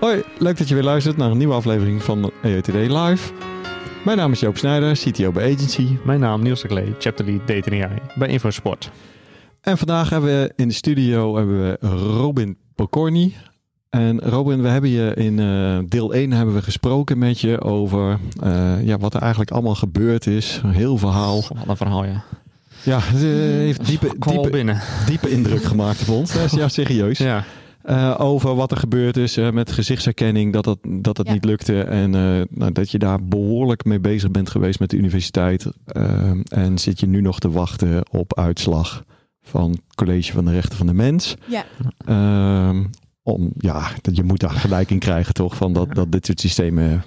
Hoi, leuk dat je weer luistert naar een nieuwe aflevering van EOTD Live. Mijn naam is Joop Snijder, CTO bij Agency. Mijn naam Niels de Klee, Chapter Lead Data AI bij InfoSport. En vandaag hebben we in de studio hebben we Robin Pokorny. En Robin, we hebben je in uh, deel 1 hebben we gesproken met je over uh, ja, wat er eigenlijk allemaal gebeurd is. Een heel verhaal. Wat een verhaal, ja. Ja, het uh, heeft diepe, diepe, diepe indruk gemaakt op ons. Ja, serieus. Ja. Uh, over wat er gebeurd is uh, met gezichtsherkenning, dat, dat, dat het ja. niet lukte. En uh, nou, dat je daar behoorlijk mee bezig bent geweest met de universiteit. en zit je nu nog te wachten op uitslag van het College van de Rechten van de Mens. Ja. Ehm, om, ja, dat je moet daar gelijk in krijgen, toch? Van dat, dat dit soort systemen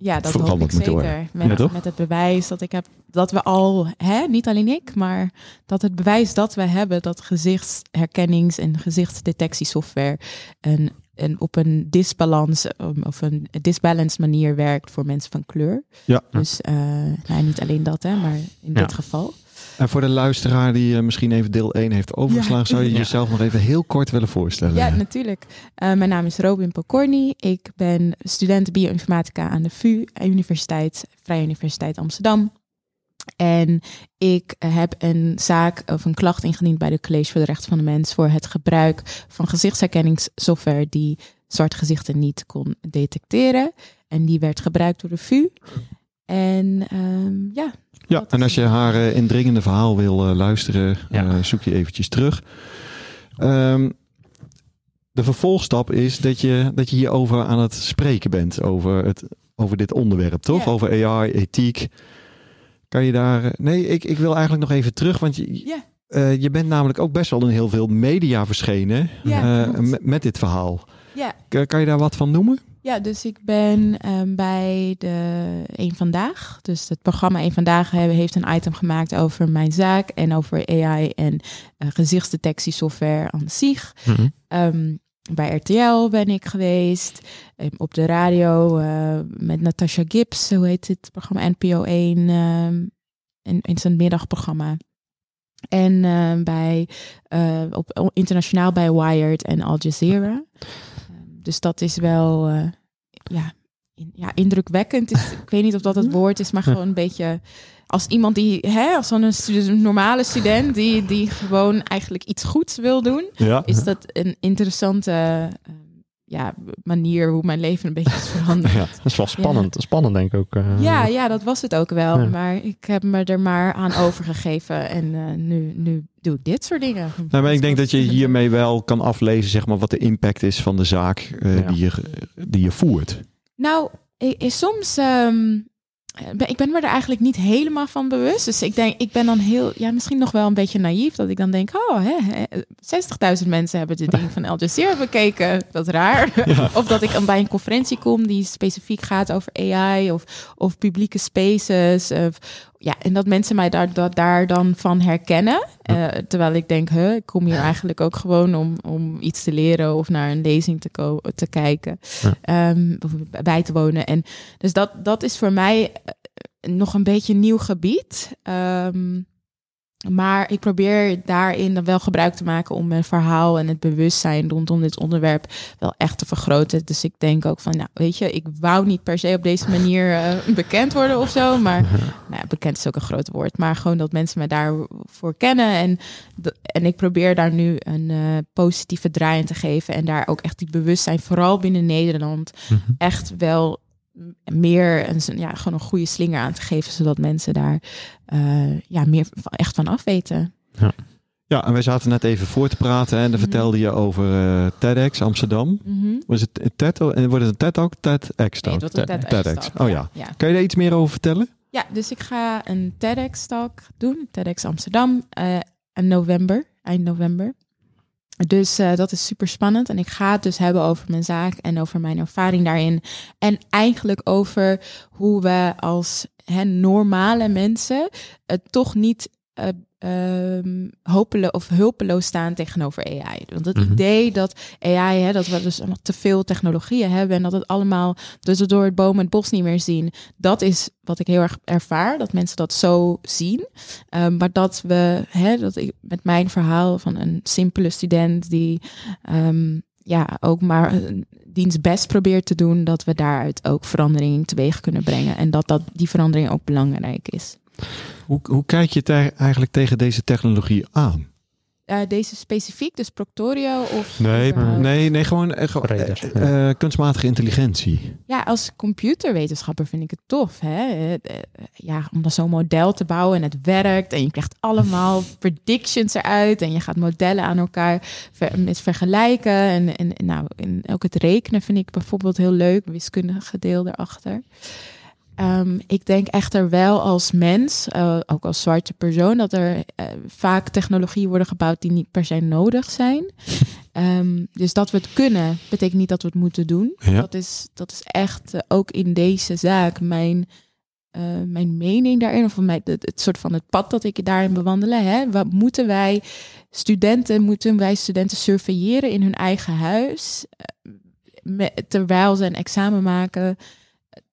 ja, dat hoop ik zeker. Met, ja, met het bewijs dat ik heb, dat we al, hè, niet alleen ik, maar dat het bewijs dat we hebben dat gezichtsherkennings- en gezichtsdetectiesoftware een, een, op een disbalans of een disbalanced manier werkt voor mensen van kleur. Ja. Dus uh, nou, niet alleen dat, hè, maar in Ja. dit geval. En voor de luisteraar die uh, misschien even deel 1 heeft overgeslagen, zou je jezelf nog even heel kort willen voorstellen? Ja, natuurlijk. Uh, mijn naam is Robin Pokorny. Ik ben student bioinformatica aan de VU Universiteit, Vrije Universiteit Amsterdam. En ik heb een zaak of een klacht ingediend bij de College voor de Rechten van de Mens voor het gebruik van gezichtsherkenningssoftware die zwarte gezichten niet kon detecteren. En die werd gebruikt door de VU. En um, ja. Ja, en als je haar uh, indringende verhaal wil uh, luisteren, Ja. uh, zoek je eventjes terug. Um, de vervolgstap is dat je, dat je hierover aan het spreken bent, over, het, over dit onderwerp, toch? Ja. Over AI, ethiek. Kan je daar... eh, Nee, ik, ik wil eigenlijk nog even terug, want je, Ja. uh, je bent namelijk ook best wel in heel veel media verschenen Ja, uh, met, dit verhaal. Ja. K- kan je daar wat van noemen? Ja, dus ik ben ehm, bij de Eén Vandaag. Dus het programma Eén Vandaag he- heeft een item gemaakt over mijn zaak en over AI en eh, gezichtsdetectiesoftware aan zich. Mhm. Ehm, bij RTL ben ik geweest. Ehm, op de radio eh, met Natasha Gibbs, hoe heet het programma? NPO 1 ehm, in, in zijn middagprogramma. En bij, eh, op, internationaal bij Wired en Al Jazeera. Dus dat is wel ja, in- ja, indrukwekkend. Is, ik weet niet of dat het woord is, maar gewoon een beetje als iemand die, hè, als een normale student die, die gewoon eigenlijk iets goeds wil doen, Ja. is dat een interessante eh, ja, manier hoe mijn leven een beetje is veranderd. Ja. Dat is wel spannend. Spannend denk ik ook. eh. Ja, ja, dat was het ook wel. Maar ik heb me er maar aan overgegeven. En eh, nu, nu doe ik dit soort dingen. Nou, maar ik denk dat je hiermee wel kan aflezen, zeg maar, wat de impact is van de zaak eh, Ja. die, je, die je voert. Nou, i- i- soms. ehm, ben, ik ben me er eigenlijk niet helemaal van bewust. Dus ik denk, ik ben dan heel, ja, misschien nog wel een beetje naïef. Dat ik dan denk, oh, hè, hè, 60.000 mensen hebben dit ding van Al Jazeera bekeken. Dat is raar. Of dat ik dan bij een conferentie kom die specifiek gaat over AI of, of publieke spaces. Of, ja, en dat mensen mij daar, dat, daar dan van herkennen. Eh, terwijl ik denk, huh, ik kom hier eigenlijk ook gewoon om, om iets te leren of naar een lezing te, ko- te kijken. Ja. Ehm, of bij te wonen. En dus dat, dat is voor mij eh, nog een beetje een nieuw gebied. Ehm, maar ik probeer daarin dan wel gebruik te maken om mijn verhaal en het bewustzijn rondom dit onderwerp wel echt te vergroten. Dus ik denk ook van, nou weet je, ik wou niet per se op deze manier eh, bekend worden of zo. Maar nou ja, bekend is ook een groot woord. Maar gewoon dat mensen me daarvoor kennen. En, en ik probeer daar nu een eh, positieve draai in te geven. En daar ook echt die bewustzijn, vooral binnen Nederland, Mhm. echt wel meer een, ja, gewoon een goede slinger aan te geven. Zodat mensen daar eh, ja, meer van, echt van af weten. Ja, en wij zaten net even voor te praten en dan Mhm. vertelde je over eh, TEDx Amsterdam. Was het TED, en wordt het een TED ook? TEDx Nee, talk? TED- TEDx. TEDx. talk, Oh ja. ja. Kan je daar iets meer over vertellen? Ja, dus ik ga een TEDx-talk doen, TEDx Amsterdam, eh in november, eind november. Dus eh, dat is super spannend. En ik ga het dus hebben over mijn zaak en over mijn ervaring daarin. En eigenlijk over hoe we als hè, normale mensen het toch niet hopelo of hulpeloos staan tegenover AI. Want het Mhm. idee dat AI, hè, dat we dus allemaal te veel technologieën hebben en dat het allemaal, dus we door het boom het bos niet meer zien, dat is wat ik heel erg ervaar, dat mensen dat zo zien. Ehm, maar dat we, hè, dat ik met mijn verhaal van een simpele student die ehm, ja, ook maar diens best probeert te doen, dat we daaruit ook verandering teweeg kunnen brengen. En dat, dat die verandering ook belangrijk is. Hoe, hoe kijk je te- eigenlijk tegen deze technologie aan? Eh, deze specifiek, dus Proctorio of... Nee, überhaupt? nee, nee gewoon, gewoon, Breder, eh, eh, kunstmatige intelligentie. Ja, als computerwetenschapper vind ik het tof. Hè? Ja, om dan zo'n model te bouwen en het werkt. En je krijgt allemaal predictions eruit. En je gaat modellen aan elkaar ver, met vergelijken. En, en, en nou, en ook het rekenen vind ik bijvoorbeeld heel leuk. Wiskundige deel erachter. Ehm, ik denk echter wel als mens, eh, ook als zwarte persoon, dat er eh, vaak technologieën worden gebouwd die niet per se nodig zijn. Ehm, dus dat we het kunnen, betekent niet dat we het moeten doen. Ja. Dat, is, dat is echt eh, ook in deze zaak mijn, mijn mening daarin. Of mijn, het, het soort van het pad dat ik daarin bewandelen. Hè? Wat moeten wij studenten, moeten wij studenten surveilleren in hun eigen huis? met- terwijl ze een examen maken.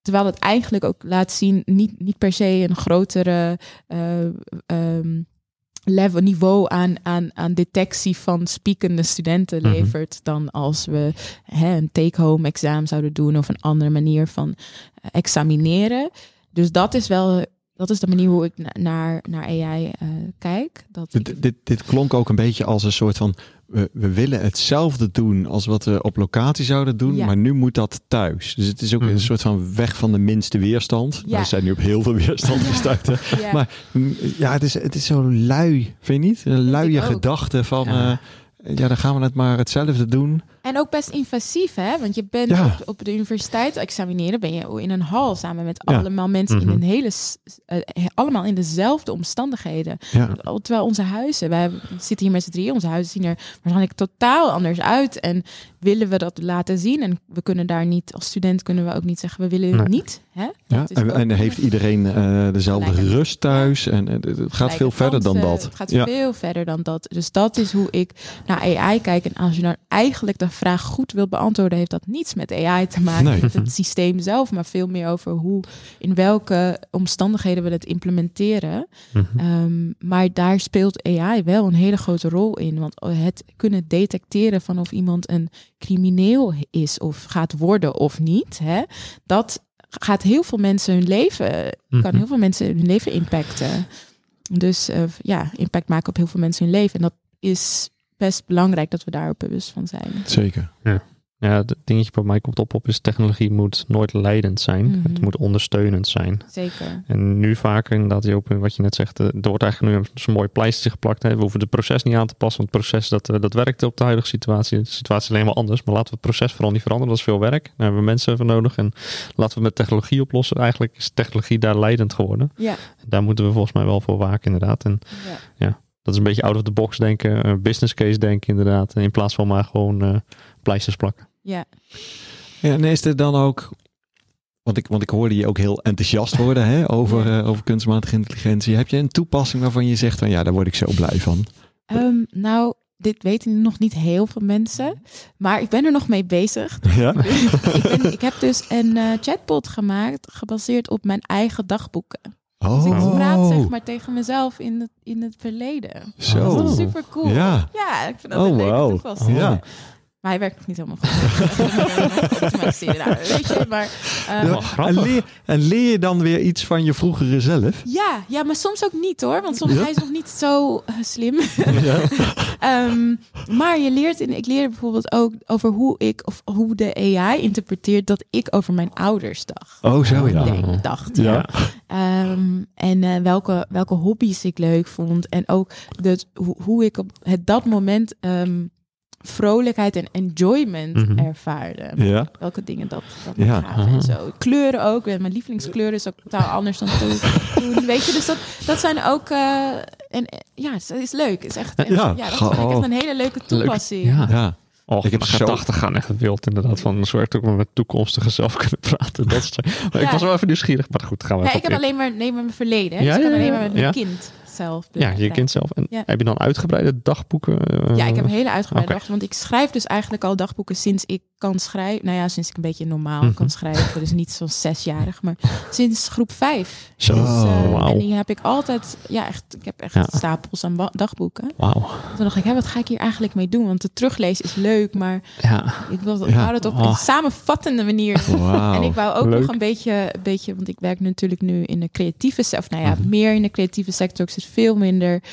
Terwijl het eigenlijk ook laat zien, niet, niet per se een grotere eh, ehm, level, niveau aan, aan, aan detectie van spiekende studenten Mhm. levert dan als we hè, een take-home examen zouden doen of een andere manier van eh, examineren. Dus dat is wel dat is de manier hoe ik na- naar, naar AI eh, kijk. Dat dit, dit klonk ook een beetje als een soort van. We, we willen hetzelfde doen als wat we op locatie zouden doen, Ja. maar nu moet dat thuis. Dus het is ook Mhm. een soort van weg van de minste weerstand. Ja. We zijn nu op heel veel weerstand gestuurd. ja. Maar mm, ja, het is, het is zo lui, vind je niet? Een luie gedachte van. Ja. eh, ja, dan gaan we het maar hetzelfde doen. En ook best invasief, hè? Want je bent Ja. op, op de universiteit examineren, ben je in een hal samen met Ja. allemaal mensen Mhm. in een hele, eh, allemaal in dezelfde omstandigheden. Ja, Terwijl onze huizen, wij zitten hier met z'n drieën, onze huizen zien er waarschijnlijk totaal anders uit. En willen we dat laten zien? En we kunnen daar niet, als student kunnen we ook niet zeggen, we willen het Nee. niet. Hè? ja. En, en heeft iedereen eh, dezelfde rust thuis? En eh, het gaat veel verder dan dat. Het gaat veel verder dan dat. Dus dat is hoe ik naar AI kijk. En als je nou eigenlijk de vraag goed wilt beantwoorden, heeft dat niets met AI te maken, Nee. met het systeem zelf, maar veel meer over hoe, in welke omstandigheden we het implementeren. Mhm. Ehm, maar daar speelt AI wel een hele grote rol in. Want het kunnen detecteren van of iemand een crimineel is of gaat worden of niet, hè, dat gaat heel veel mensen hun leven, kan Mhm. heel veel mensen hun leven impacten. Dus eh, ja, impact maken op heel veel mensen hun leven. En dat is best belangrijk dat we daar ook bewust van zijn. Zeker. Ja, het dingetje bij mij komt op op is technologie moet nooit leidend zijn. Mhm. Het moet ondersteunend zijn. Zeker. En nu vaker inderdaad, Joop, wat je net zegt, eh, er wordt eigenlijk nu zo'n mooi pleistertje geplakt. Hè. We hoeven het proces niet aan te passen, want het proces dat, eh, dat werkt op de huidige situatie. De situatie is alleen maar anders, maar laten we het proces vooral niet veranderen. Dat is veel werk, daar hebben we mensen voor nodig. En laten we met technologie oplossen. Eigenlijk is technologie daar leidend geworden. Ja. Daar moeten we volgens mij wel voor waken inderdaad. En ja. Dat is een beetje out of the box denken, eh, business case denken inderdaad. In plaats van maar gewoon eh, pleisters plakken. Ja. Ja, en is er dan ook. Want ik, want ik hoorde je ook heel enthousiast worden hè, over, Ja. eh, over kunstmatige intelligentie. Heb je een toepassing waarvan je zegt van ja, daar word ik zo blij van? Ehm, nou, dit weten nog niet heel veel mensen. Maar ik ben er nog mee bezig. Ja? ik, ben, ik heb dus een eh, chatbot gemaakt gebaseerd op mijn eigen dagboeken. Dus ik Oh, praat zeg maar tegen mezelf in het, in het verleden. zo. Dat is super cool. Ja. Ja, ik vind dat Oh, een leuke toepassing. Ja. Maar hij werkt nog niet helemaal goed. Optimaliseren. Nou, weet je, maar... eh, Wel En leer, en leer je dan weer iets van je vroegere zelf? ja, ja, maar soms ook niet hoor. Want soms Ja? hij is nog niet zo eh, slim. Ja. Ehm, maar je leert, in, ik leer bijvoorbeeld ook over hoe ik, of hoe de AI interpreteert dat ik over mijn ouders dacht. Oh, zo ja. denk- dacht. Ja. Ehm, en eh, welke, welke hobby's ik leuk vond. En ook de, hoe, hoe ik op het, dat moment ehm, vrolijkheid en enjoyment Mhm. ervaarde. Ja. Welke dingen dat, dat Ja. gaven en zo. Kleuren ook. Mijn lievelingskleur is ook totaal anders dan toen. toen weet je, dus dat, dat zijn ook... eh, en, eh, ja, het is leuk. Het is echt, Ja. ja, dat vind ik echt een hele leuke toepassing. Ja. ja. Och, Ik heb zo- gedachten gaan echt wild inderdaad. Van zorg ook maar met toekomstige zelf kunnen praten. Dat is, maar ik was wel even nieuwsgierig. Maar goed, gaan we Ja, ik heb alleen maar, nee, maar mijn verleden. Ja, dus ik kan ja, alleen ja. maar met mijn Ja. kind zelf. Ja, je kind zelf. En Ja. heb je dan uitgebreide dagboeken? eh, Ja, ik heb een hele uitgebreide Oké. dag. Want ik schrijf dus eigenlijk al dagboeken sinds ik kan schrijven. Nou ja, sinds ik een beetje normaal Mhm. kan schrijven. Dus niet zo'n zesjarig, maar sinds groep vijf. Zo, Dus, eh. En die heb ik altijd, ja, echt, ik heb echt Ja. stapels aan dagboeken. Wauw. Toen dacht ik, hè, wat ga ik hier eigenlijk mee doen? Want het teruglezen is leuk, maar Ja. ik wil Ja. het op een Oh. samenvattende manier Wauw. en ik wou ook Leuk. nog een beetje, een beetje, want ik werk natuurlijk nu in de creatieve sector. Nou ja, Mhm. meer in de creatieve sector. Ik zit veel minder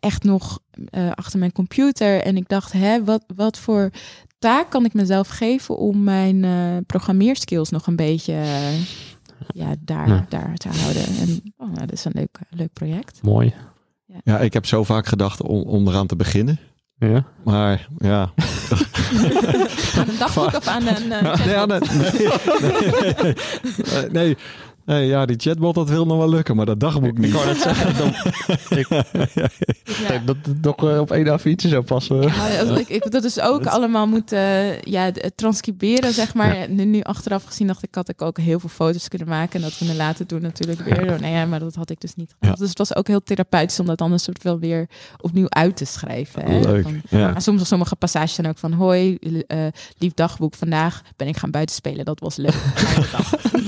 echt nog eh, achter mijn computer. En ik dacht, hè, wat, wat voor taak kan ik mezelf geven om mijn eh, programmeerskills nog een beetje eh, ja, daar, Ja. daar te houden. En oh, nou, dat is een leuk, leuk project. Mooi. Ja, ik heb zo vaak gedacht om, om eraan te beginnen. Ja. Maar ja. Aan een dagboek of aan een eh, nee, ja, nee, chatbot? nee, nee, nee, nee. Nee, ja, die chatbot dat wil nog wel lukken, maar dat dagboek Ik niet. wou net zeggen, dan, ik, Ja. dat het nog eh, op één A4'tje zou passen. Ja, als ik, ik dat dus ook allemaal moeten eh, ja, transcriberen, zeg maar. Nu, nu achteraf gezien dacht ik, had ik ook heel veel foto's kunnen maken. En dat kunnen laten doen natuurlijk weer. Nee, ja, maar dat had ik dus niet gedaan. Ja. Dus het was ook heel therapeutisch om dat dan een soort wel weer opnieuw uit te schrijven. Hè? Leuk. Van, Ja. maar soms sommige passages zijn ook van, hoi, eh, lief dagboek, vandaag ben ik gaan buitenspelen. Dat was leuk.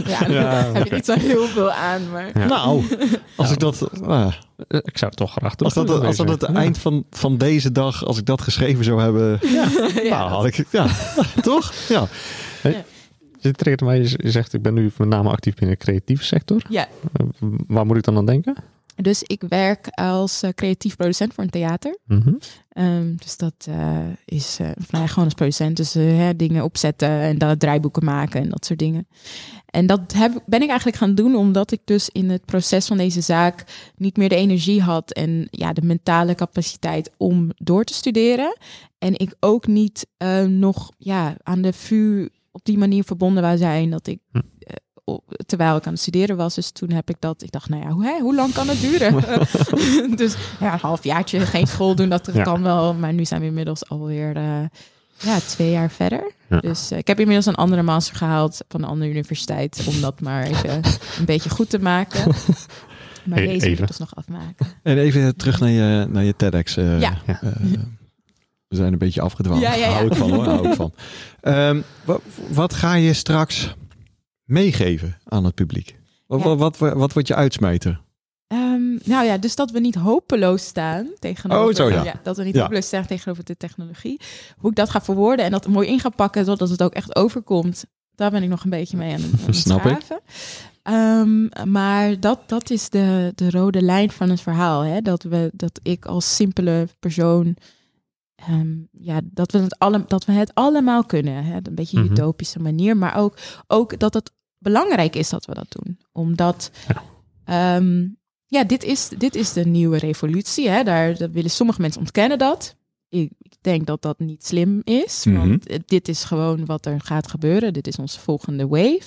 ja, daar Ja, heb je oké. Zo heel veel aan, maar... Ja. Nou, als ik dat. nou, Ik zou het toch graag doen. als dat, als dat het eind van, van deze dag, als ik dat geschreven zou hebben. Ja, nou, had ik. Ja, toch? Ja. Je triggert mij, je zegt ik ben nu met name actief binnen de creatieve sector. ja. Eh, Waar moet ik dan aan denken? Dus ik werk als eh, creatief producent voor een theater. Mhm. Ehm, dus dat eh, is ja, gewoon als producent. Dus hè, dingen opzetten en dan draaiboeken maken en dat soort dingen. En dat heb, ben ik eigenlijk gaan doen omdat ik dus in het proces van deze zaak niet meer de energie had en ja, de mentale capaciteit om door te studeren. En ik ook niet eh, nog ja, aan de VU op die manier verbonden wou zijn dat ik. Hm. eh, Terwijl ik aan het studeren was, dus toen heb ik dat. Ik dacht, nou ja, hoe, hè, hoe lang kan het duren? dus ja, een halfjaartje geen school doen, dat Ja. kan wel. Maar nu zijn we inmiddels alweer eh, ja, twee jaar verder. Ja. Dus eh, ik heb inmiddels een andere master gehaald van een andere universiteit. Om dat maar even een beetje goed te maken. Maar E- deze moet even. ik dus nog afmaken. En even terug naar je, naar je TEDx. eh, Ja. Ja. eh, we zijn een beetje afgedwaald. Ja, ja, ja. Hou ik van hoor, hou ik van. Ehm, wat, wat ga je straks meegeven aan het publiek? Wat, wat, wat, wat wordt je uitsmijter? Ehm, nou ja, dus dat we niet hopeloos staan tegenover. Oh, zo, ja. dat we niet Ja. hopeloos staan tegenover de technologie. Hoe ik dat ga verwoorden en dat mooi in ga pakken, zodat het ook echt overkomt. Daar ben ik nog een beetje mee aan het, aan het Snap ik. schaven. Ehm, maar dat, dat is de, de rode lijn van het verhaal. Hè? Dat, we, dat ik als simpele persoon. ehm, ja, dat we, het alle, dat we het allemaal kunnen. Hè? Een beetje Mhm. utopische manier. Maar ook, ook dat het belangrijk is dat we dat doen. Omdat. Ja. Ja, dit is, dit is de nieuwe revolutie. Hè? Daar, daar willen sommige mensen ontkennen dat. Ik, ik denk dat dat niet slim is. Mhm. Want eh, dit is gewoon wat er gaat gebeuren. Dit is onze volgende wave.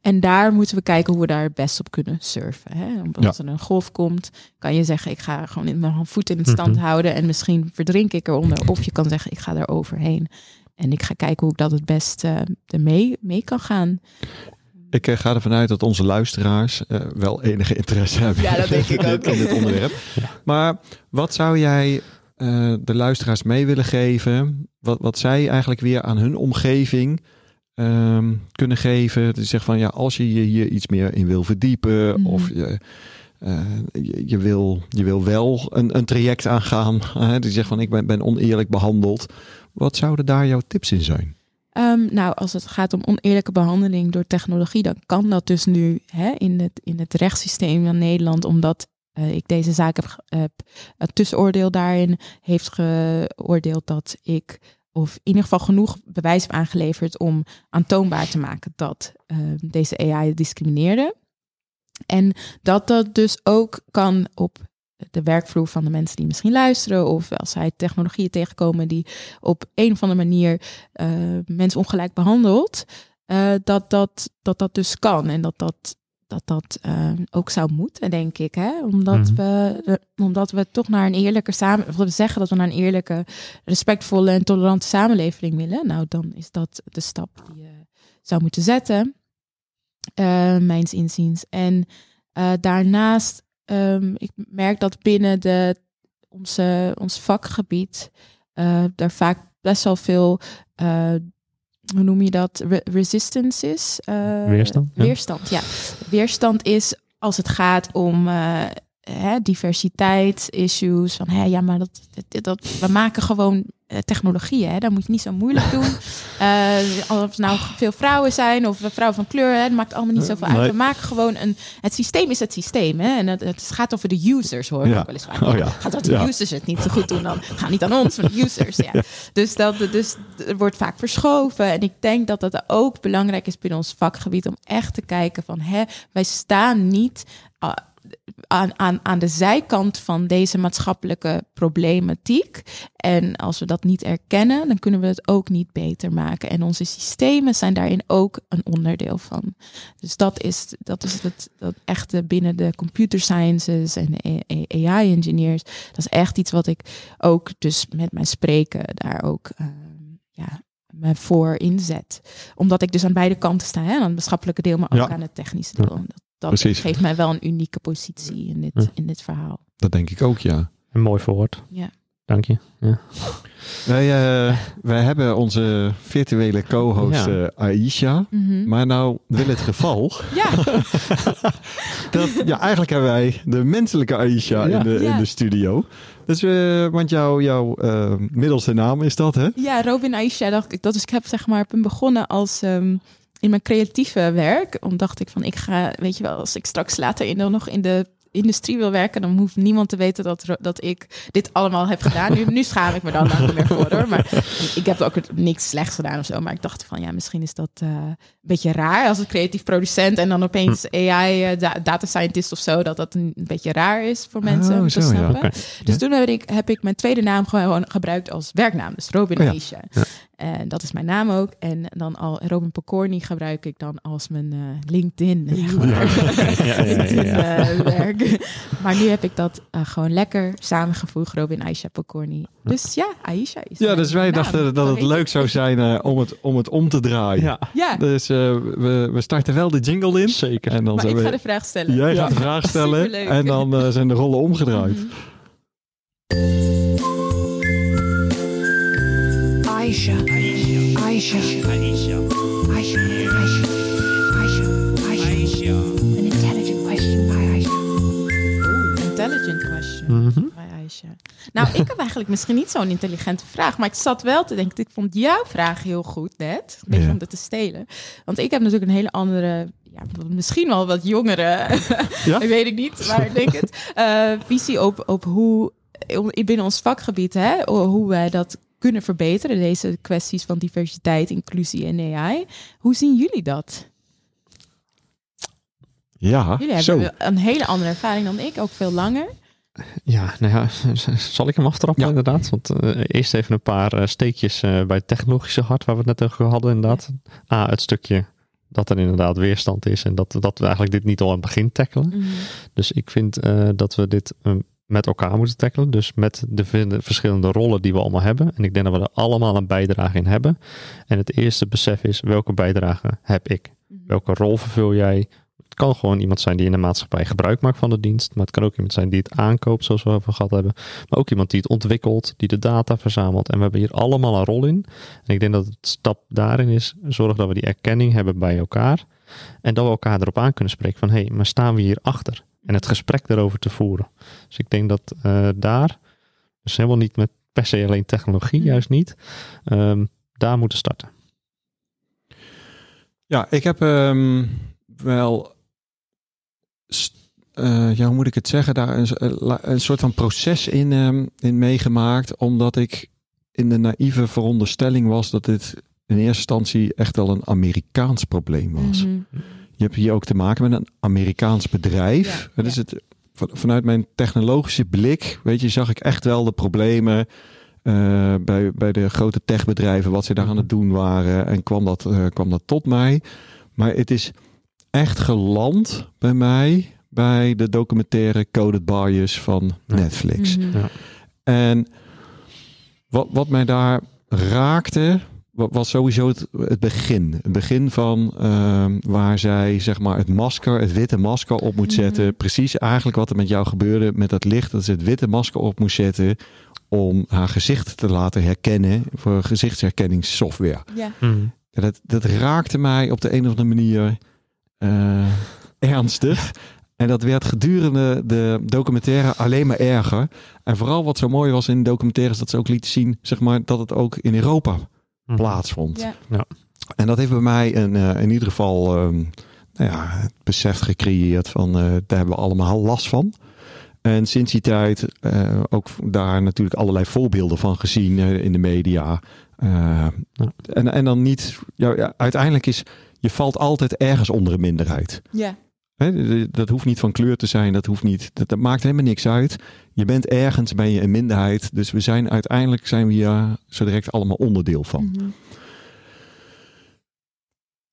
En daar moeten we kijken hoe we daar het best op kunnen surfen. Hè? Er een golf komt, kan je zeggen... ik ga gewoon in mijn voet in het stand Mhm. houden... en misschien verdrink ik eronder. Of je kan zeggen, ik ga er overheen. En ik ga kijken hoe ik dat het best ermee mee kan gaan. Ik eh, ga ervan uit dat onze luisteraars eh, wel enige interesse hebben Ja, dat denk ik in ook. dit- in dit onderwerp. Maar wat zou jij eh, de luisteraars mee willen geven? Wat, wat zij eigenlijk weer aan hun omgeving ehm, kunnen geven? Die zegt van ja, als je je hier iets meer in wil verdiepen, Mhm. of je, eh, je, je wil, je wil wel een, een traject aangaan. hè, die zegt van ik ben, ben oneerlijk behandeld. Wat zouden daar jouw tips in zijn? Ehm, nou, als het gaat om oneerlijke behandeling door technologie, dan kan dat dus nu hè, in, het, in het rechtssysteem van Nederland, omdat eh, ik deze zaak heb, het tussenoordeel daarin heeft geoordeeld dat ik, of in ieder geval genoeg bewijs heb aangeleverd om aantoonbaar te maken dat eh, deze AI discrimineerde. En dat dat dus ook kan op de werkvloer van de mensen die misschien luisteren, of als zij technologieën tegenkomen die op een of andere manier eh, mensen ongelijk behandelt, eh, dat, dat, dat dat dus kan en dat dat, dat, dat eh, ook zou moeten, denk ik. Hè? Omdat, Mhm. we, omdat we toch naar een eerlijke samen, of we zeggen dat we naar een eerlijke, respectvolle en tolerante samenleving willen. Nou, dan is dat de stap die je zou moeten zetten, mijns inziens. En daarnaast, ehm, ik merk dat binnen de, onze, ons vakgebied, eh daar vaak best wel veel eh, hoe noem je dat? Re- resistance is. Eh, Weerstand, ja. Weerstand, ja. Weerstand is als het gaat om hè, diversiteit, issues. Van hè, ja, maar dat, dat, dat, we maken gewoon eh, technologieën. Hè, dat moet je niet zo moeilijk doen. Eh, of nou veel vrouwen zijn of vrouwen van kleur, hè, dat maakt allemaal niet zoveel uit. We maken gewoon een. Het systeem is het systeem. Hè, en het, het gaat over de users, hoor Ja. wel eens vaak. Oh ja. Gaat dat de Ja. users het niet zo goed doen, dan gaat niet aan ons, maar de users. Ja. Dus, dat, dus er wordt vaak verschoven. En ik denk dat dat ook belangrijk is binnen ons vakgebied om echt te kijken van hè, wij staan niet ah, aan, aan, aan de zijkant van deze maatschappelijke problematiek. En als we dat niet erkennen, dan kunnen we het ook niet beter maken. En onze systemen zijn daarin ook een onderdeel van. Dus dat is, dat is het dat echte binnen de computer sciences en de AI engineers. Dat is echt iets wat ik ook dus met mijn spreken daar ook ehm, ja, me voor inzet. Omdat ik dus aan beide kanten sta, hè? aan het maatschappelijke deel, maar ook Ja. aan het technische deel. Dat, dat Precies. geeft mij wel een unieke positie in dit, Ja. in dit verhaal. Dat denk ik ook, ja. Een mooi verwoord. Ja. Dank je. Ja. Wij, eh, wij hebben onze virtuele co-host Ja. eh, Aisha. Maar nou wil het geval Ja, dat ja, eigenlijk hebben wij de menselijke Aisha Ja. in, de, Ja. in de studio. Dus eh, want jouw jouw eh, middelste naam is dat, hè? ja, Robin Aisha dacht ik. Dat is, ik heb zeg maar ben begonnen als ehm, in mijn creatieve werk. Omdat dacht ik van ik ga, weet je wel, als ik straks later in de, nog in de industrie wil werken, dan hoeft niemand te weten dat, dat ik dit allemaal heb gedaan. Nu, nu schaam ik me dan daar niet meer voor hoor. Maar ik heb ook niks slechts gedaan of zo. Maar ik dacht van ja, misschien is dat eh, een beetje raar als een creatief producent en dan opeens AI, eh, da- data scientist of zo, dat dat een beetje raar is voor mensen Oh, om te zo, ja. snappen. Dus Ja. toen heb ik, heb ik mijn tweede naam gewoon gebruikt als werknaam. Dus Robin Oh ja. En dat is mijn naam ook. En dan al Robin Pokorny gebruik ik dan als mijn eh, LinkedIn. zeg maar. Ja, ja, ja, ja, LinkedIn, ja. eh, werk. Maar nu heb ik dat eh, gewoon lekker samengevoegd. Robin Aisha Pokorny. Dus ja, Aisha is Ja, mijn dus wij naam. dachten dat het leuk zou zijn eh, om, het, om het om te draaien. Ja, Ja, Dus eh, we, we starten wel de jingle in. zeker. En dan maar ik we, ga de vraag stellen. jij Ja. gaat de vraag stellen Superleuk. en dan eh, zijn de rollen omgedraaid. Mhm. Aisha. Aisha. Aisha. Aisha. Aisha. Aisha. An intelligent question by Aisha. Intelligent question. Mhm. bij Aisha. Nou, ik heb eigenlijk misschien niet zo'n intelligente vraag, maar ik zat wel te denken, ik vond jouw vraag heel goed net, een beetje Ja. om dat te stelen. Want ik heb natuurlijk een hele andere, ja, misschien wel wat jongere, Ja? ik weet het niet, maar ik denk het, eh, visie op, op hoe binnen ons vakgebied, hè, hoe wij dat kunnen verbeteren, deze kwesties van diversiteit, inclusie en AI. Hoe zien jullie dat? Ja, Jullie zo. hebben een hele andere ervaring dan ik, ook veel langer. Ja, nou ja, zal ik hem aftrappen Ja. inderdaad? Want eh, eerst even een paar eh, steekjes eh, bij het technologische hart waar we het net over hadden inderdaad. A, het stukje dat er inderdaad weerstand is en dat, dat we eigenlijk dit niet al aan het begin tackelen. Dus ik vind eh, dat we dit eh, met elkaar moeten tackelen. Dus met de verschillende rollen die we allemaal hebben. En ik denk dat we er allemaal een bijdrage in hebben. En het eerste besef is, welke bijdrage heb ik? Welke rol vervul jij? Het kan gewoon iemand zijn die in de maatschappij gebruik maakt van de dienst. Maar het kan ook iemand zijn die het aankoopt, zoals we over gehad hebben. Maar ook iemand die het ontwikkelt, die de data verzamelt. En we hebben hier allemaal een rol in. En ik denk dat het stap daarin is, zorg dat we die erkenning hebben bij elkaar. En dat we elkaar erop aan kunnen spreken van, hé, hey, maar staan we hier achter? En het gesprek daarover te voeren. Dus ik denk dat eh, daar, dus helemaal niet met per se alleen technologie, Mm. juist niet, ehm, daar moeten starten. Ja, ik heb ehm, wel, eh, ja, hoe moet ik het zeggen, daar een, eh, een soort van proces in, ehm, in meegemaakt, omdat ik in de naïeve veronderstelling was dat dit in eerste instantie echt wel een Amerikaans probleem was. Mhm. Je hebt hier ook te maken met een Amerikaans bedrijf. Ja, Dat is ja. het, van- vanuit mijn technologische blik, weet je, zag ik echt wel de problemen eh, bij, bij de grote techbedrijven, wat ze daar aan het doen waren. En kwam dat, eh, kwam dat tot mij. Maar het is echt geland bij mij bij de documentaire Coded Bias van Ja. Netflix. Mhm. Ja. En wat, wat mij daar raakte, was sowieso het, het begin. Het begin van ehm, waar zij zeg maar het masker, het witte masker op moet zetten. Mhm. Precies eigenlijk wat er met jou gebeurde met dat licht. Dat ze het witte masker op moest zetten om haar gezicht te laten herkennen voor gezichtsherkenningssoftware. Ja. Mhm. ja, dat, dat raakte mij op de een of andere manier eh, ernstig. En dat werd gedurende de documentaire alleen maar erger. En vooral wat zo mooi was in de documentaire is dat ze ook lieten zien, zeg maar, dat het ook in Europa Mhm. plaatsvond. Ja. En dat heeft bij mij een, eh, in ieder geval ehm, nou ja, het besef gecreëerd van eh, daar hebben we allemaal last van. En sinds die tijd eh, ook daar natuurlijk allerlei voorbeelden van gezien eh, in de media. Ja. en, en dan niet, ja, ja, uiteindelijk is, je valt altijd ergens onder een minderheid. Ja. Dat hoeft niet van kleur te zijn, dat hoeft niet, dat, dat maakt helemaal niks uit. Je bent ergens, ben je een minderheid. Dus we zijn uiteindelijk zijn we hier zo direct allemaal onderdeel van. Mhm.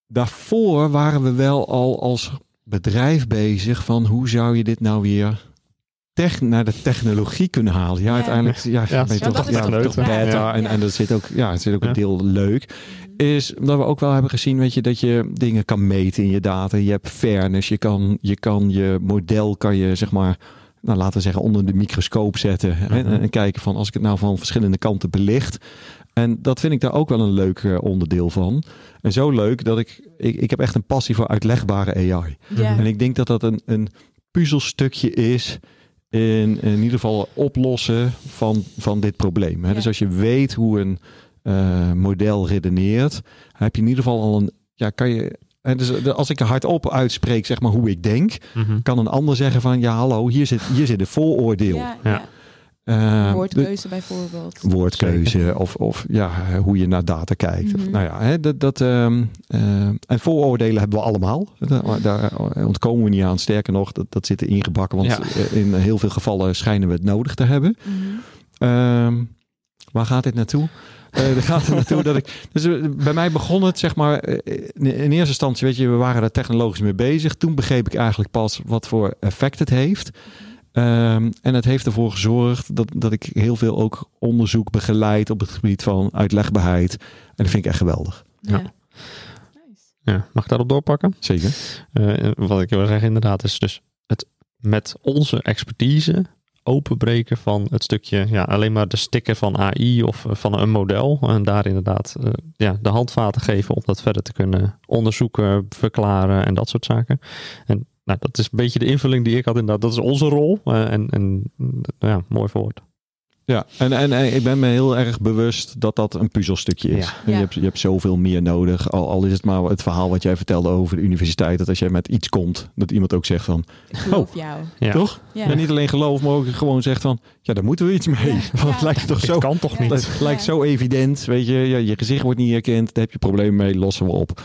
Daarvoor waren we wel al als bedrijf bezig van hoe zou je dit nou weer tech, naar de technologie kunnen halen. Ja, Ja. uiteindelijk ja, Ja, ben je ja, toch, ja, toch beta. Ja. En, en er zit ook, ja, er zit ook Ja. een deel leuk. Is omdat we ook wel hebben gezien, weet je, dat je dingen kan meten in je data. Je hebt fairness, je kan je, kan je model, kan je zeg maar, nou, laten we zeggen, onder de microscoop zetten. hè, Mhm. en, en kijken van als ik het nou van verschillende kanten belicht. En dat vind ik daar ook wel een leuk eh, onderdeel van. En zo leuk dat ik, ik, ik heb echt een passie voor uitlegbare AI. En ik denk dat dat een, een puzzelstukje is in, in ieder geval oplossen van, van dit probleem. Hè? Ja. Dus als je weet hoe een eh, model redeneert, heb je in ieder geval al een, ja, kan je, hè, dus de- als ik er hardop uitspreek, zeg maar hoe ik denk, Mhm. kan een ander zeggen van, ja hallo, hier zit, hier zit een vooroordeel. Ja, Ja. ja. Eh, de- Woordkeuze bijvoorbeeld. woordkeuze of, of ja, hoe je naar data kijkt. Of, Mhm. nou ja, hè, dat, dat, ehm, eh, en vooroordelen hebben we allemaal. Daar, daar ontkomen we niet aan. Sterker nog, dat, dat zit er ingebakken. Want Ja. eh, in heel veel gevallen schijnen we het nodig te hebben. Mhm. Ehm, waar gaat dit naartoe? Eh er gaat er naartoe dat ik. Dus eh, bij mij begon het, zeg maar. eh, In in eerste instantie, weet je, we waren daar technologisch mee bezig. Toen begreep ik eigenlijk pas wat voor effect het heeft. Ehm, en het heeft ervoor gezorgd dat, dat ik heel veel ook onderzoek begeleid op het gebied van uitlegbaarheid. En dat vind ik echt geweldig. Ja. Ja. Nice. Ja, mag ik daarop doorpakken? Zeker. Eh, wat ik wil zeggen inderdaad is dus het met onze expertise openbreken van het stukje ja, alleen maar de sticker van AI of eh, van een model. En daar inderdaad eh, ja, de handvaten geven om dat verder te kunnen onderzoeken, verklaren en dat soort zaken. En nou, dat is een beetje de invulling die ik had inderdaad. Dat is onze rol. Eh, en, en ja, mooi verwoord. Ja, en, en, en ik ben me heel erg bewust dat dat een puzzelstukje is. Ja. En Je, Ja. hebt, je hebt zoveel meer nodig. Al, al is het maar het verhaal wat jij vertelde over de universiteit. Dat als jij met iets komt, dat iemand ook zegt van... Ik geloof jou. Ja. Toch? Ja. En niet alleen geloof, maar ook gewoon zegt van... Ja, daar moeten we iets mee. Ja. Want het Ja. lijkt toch zo... kan toch niet? Het lijkt Ja. zo evident. Weet je, ja, je gezicht wordt niet herkend. Daar heb je problemen mee, lossen we op.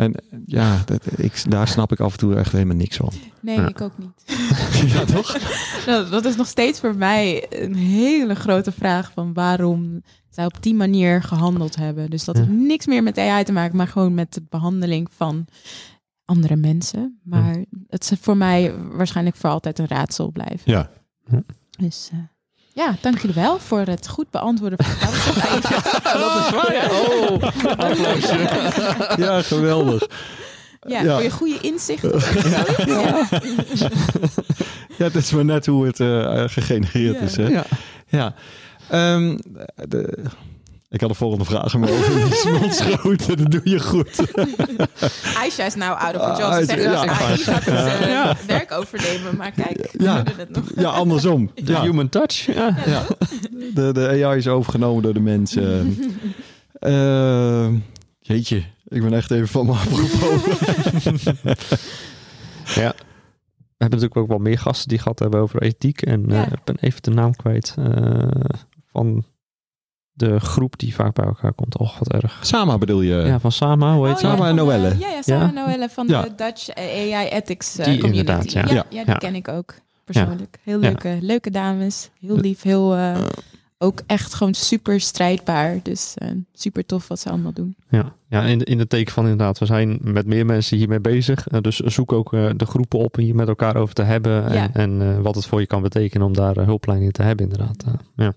En ja, dat, ik, daar snap ik af en toe echt helemaal niks van. Nee, Ja. ik ook niet. ja, toch? Nou, dat is nog steeds voor mij een hele grote vraag van waarom zij op die manier gehandeld hebben. Dus dat Ja. heeft niks meer met AI te maken, maar gewoon met de behandeling van andere mensen. Maar het is voor mij waarschijnlijk voor altijd een raadsel blijven. Ja. Dus eh, ja, dank jullie wel voor het goed beantwoorden van de vraag. dat is waar. Oh, applausje. Ja, geweldig. Ja, Ja. voor je goede inzicht. of zoiets. Ja. Ja, het is maar net hoe het eh, gegenereerd Ja. is. Hè? Ja. ja. Ehm, de, ik had de volgende vraag maar over die. Dat doe je goed. Aisha is nou out of a job. Ah, Ze zegt ja. dat AI gaat het eh, Ja. werk overnemen. Maar kijk, we Ja. doen het nog. Ja, andersom. De Ja. human touch. Ja. Ja. De, de AI is overgenomen door de mensen. Ehm, jeetje, ik ben echt even van mijn apropos. Ja. We hebben natuurlijk ook wel meer gasten die gehad hebben over ethiek. En eh, Ja. ik ben even de naam kwijt eh, van de groep die vaak bij elkaar komt. Och, wat erg. Sama bedoel je? ja, van Sama, hoe heet Oh, ja, Sama en van, Noelle. Ja, ja, Sama Ja? en Noelle van Ja. de Dutch AI Ethics eh, Die Community. inderdaad, ja. Ja, die Ja. ken ik ook persoonlijk. Heel leuke, leuke dames. Heel lief, heel... eh, ook echt gewoon super strijdbaar. Dus eh, super tof wat ze allemaal doen. Ja, ja in, in het teken van inderdaad, we zijn met meer mensen hiermee bezig. Dus zoek ook eh, de groepen op om hier met elkaar over te hebben. En, Ja. en eh, wat het voor je kan betekenen om daar eh, hulplijn in te hebben inderdaad. Ja.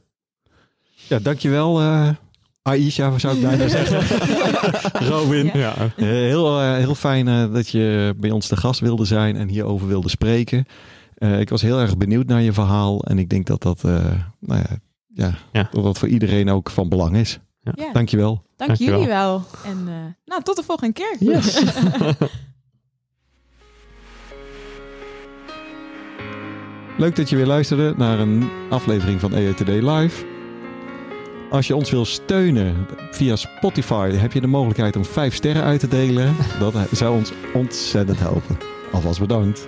Ja, dankjewel eh Aisha, zou ik bijna zeggen. Robin. Ja. Ja. Eh, heel, eh, heel fijn eh, dat je bij ons te gast wilde zijn en hierover wilde spreken. Eh, ik was heel erg benieuwd naar je verhaal en ik denk dat dat, eh, nou ja, ja, Ja. dat dat voor iedereen ook van belang is. Ja, Dankjewel. Dank Dankjewel. jullie wel. En eh, nou, tot de volgende keer. Yes. Leuk dat je weer luisterde naar een aflevering van EETD Live. Als je ons wil steunen via Spotify, heb je de mogelijkheid om 5 sterren uit te delen. Dat zou ons ontzettend helpen. Alvast bedankt.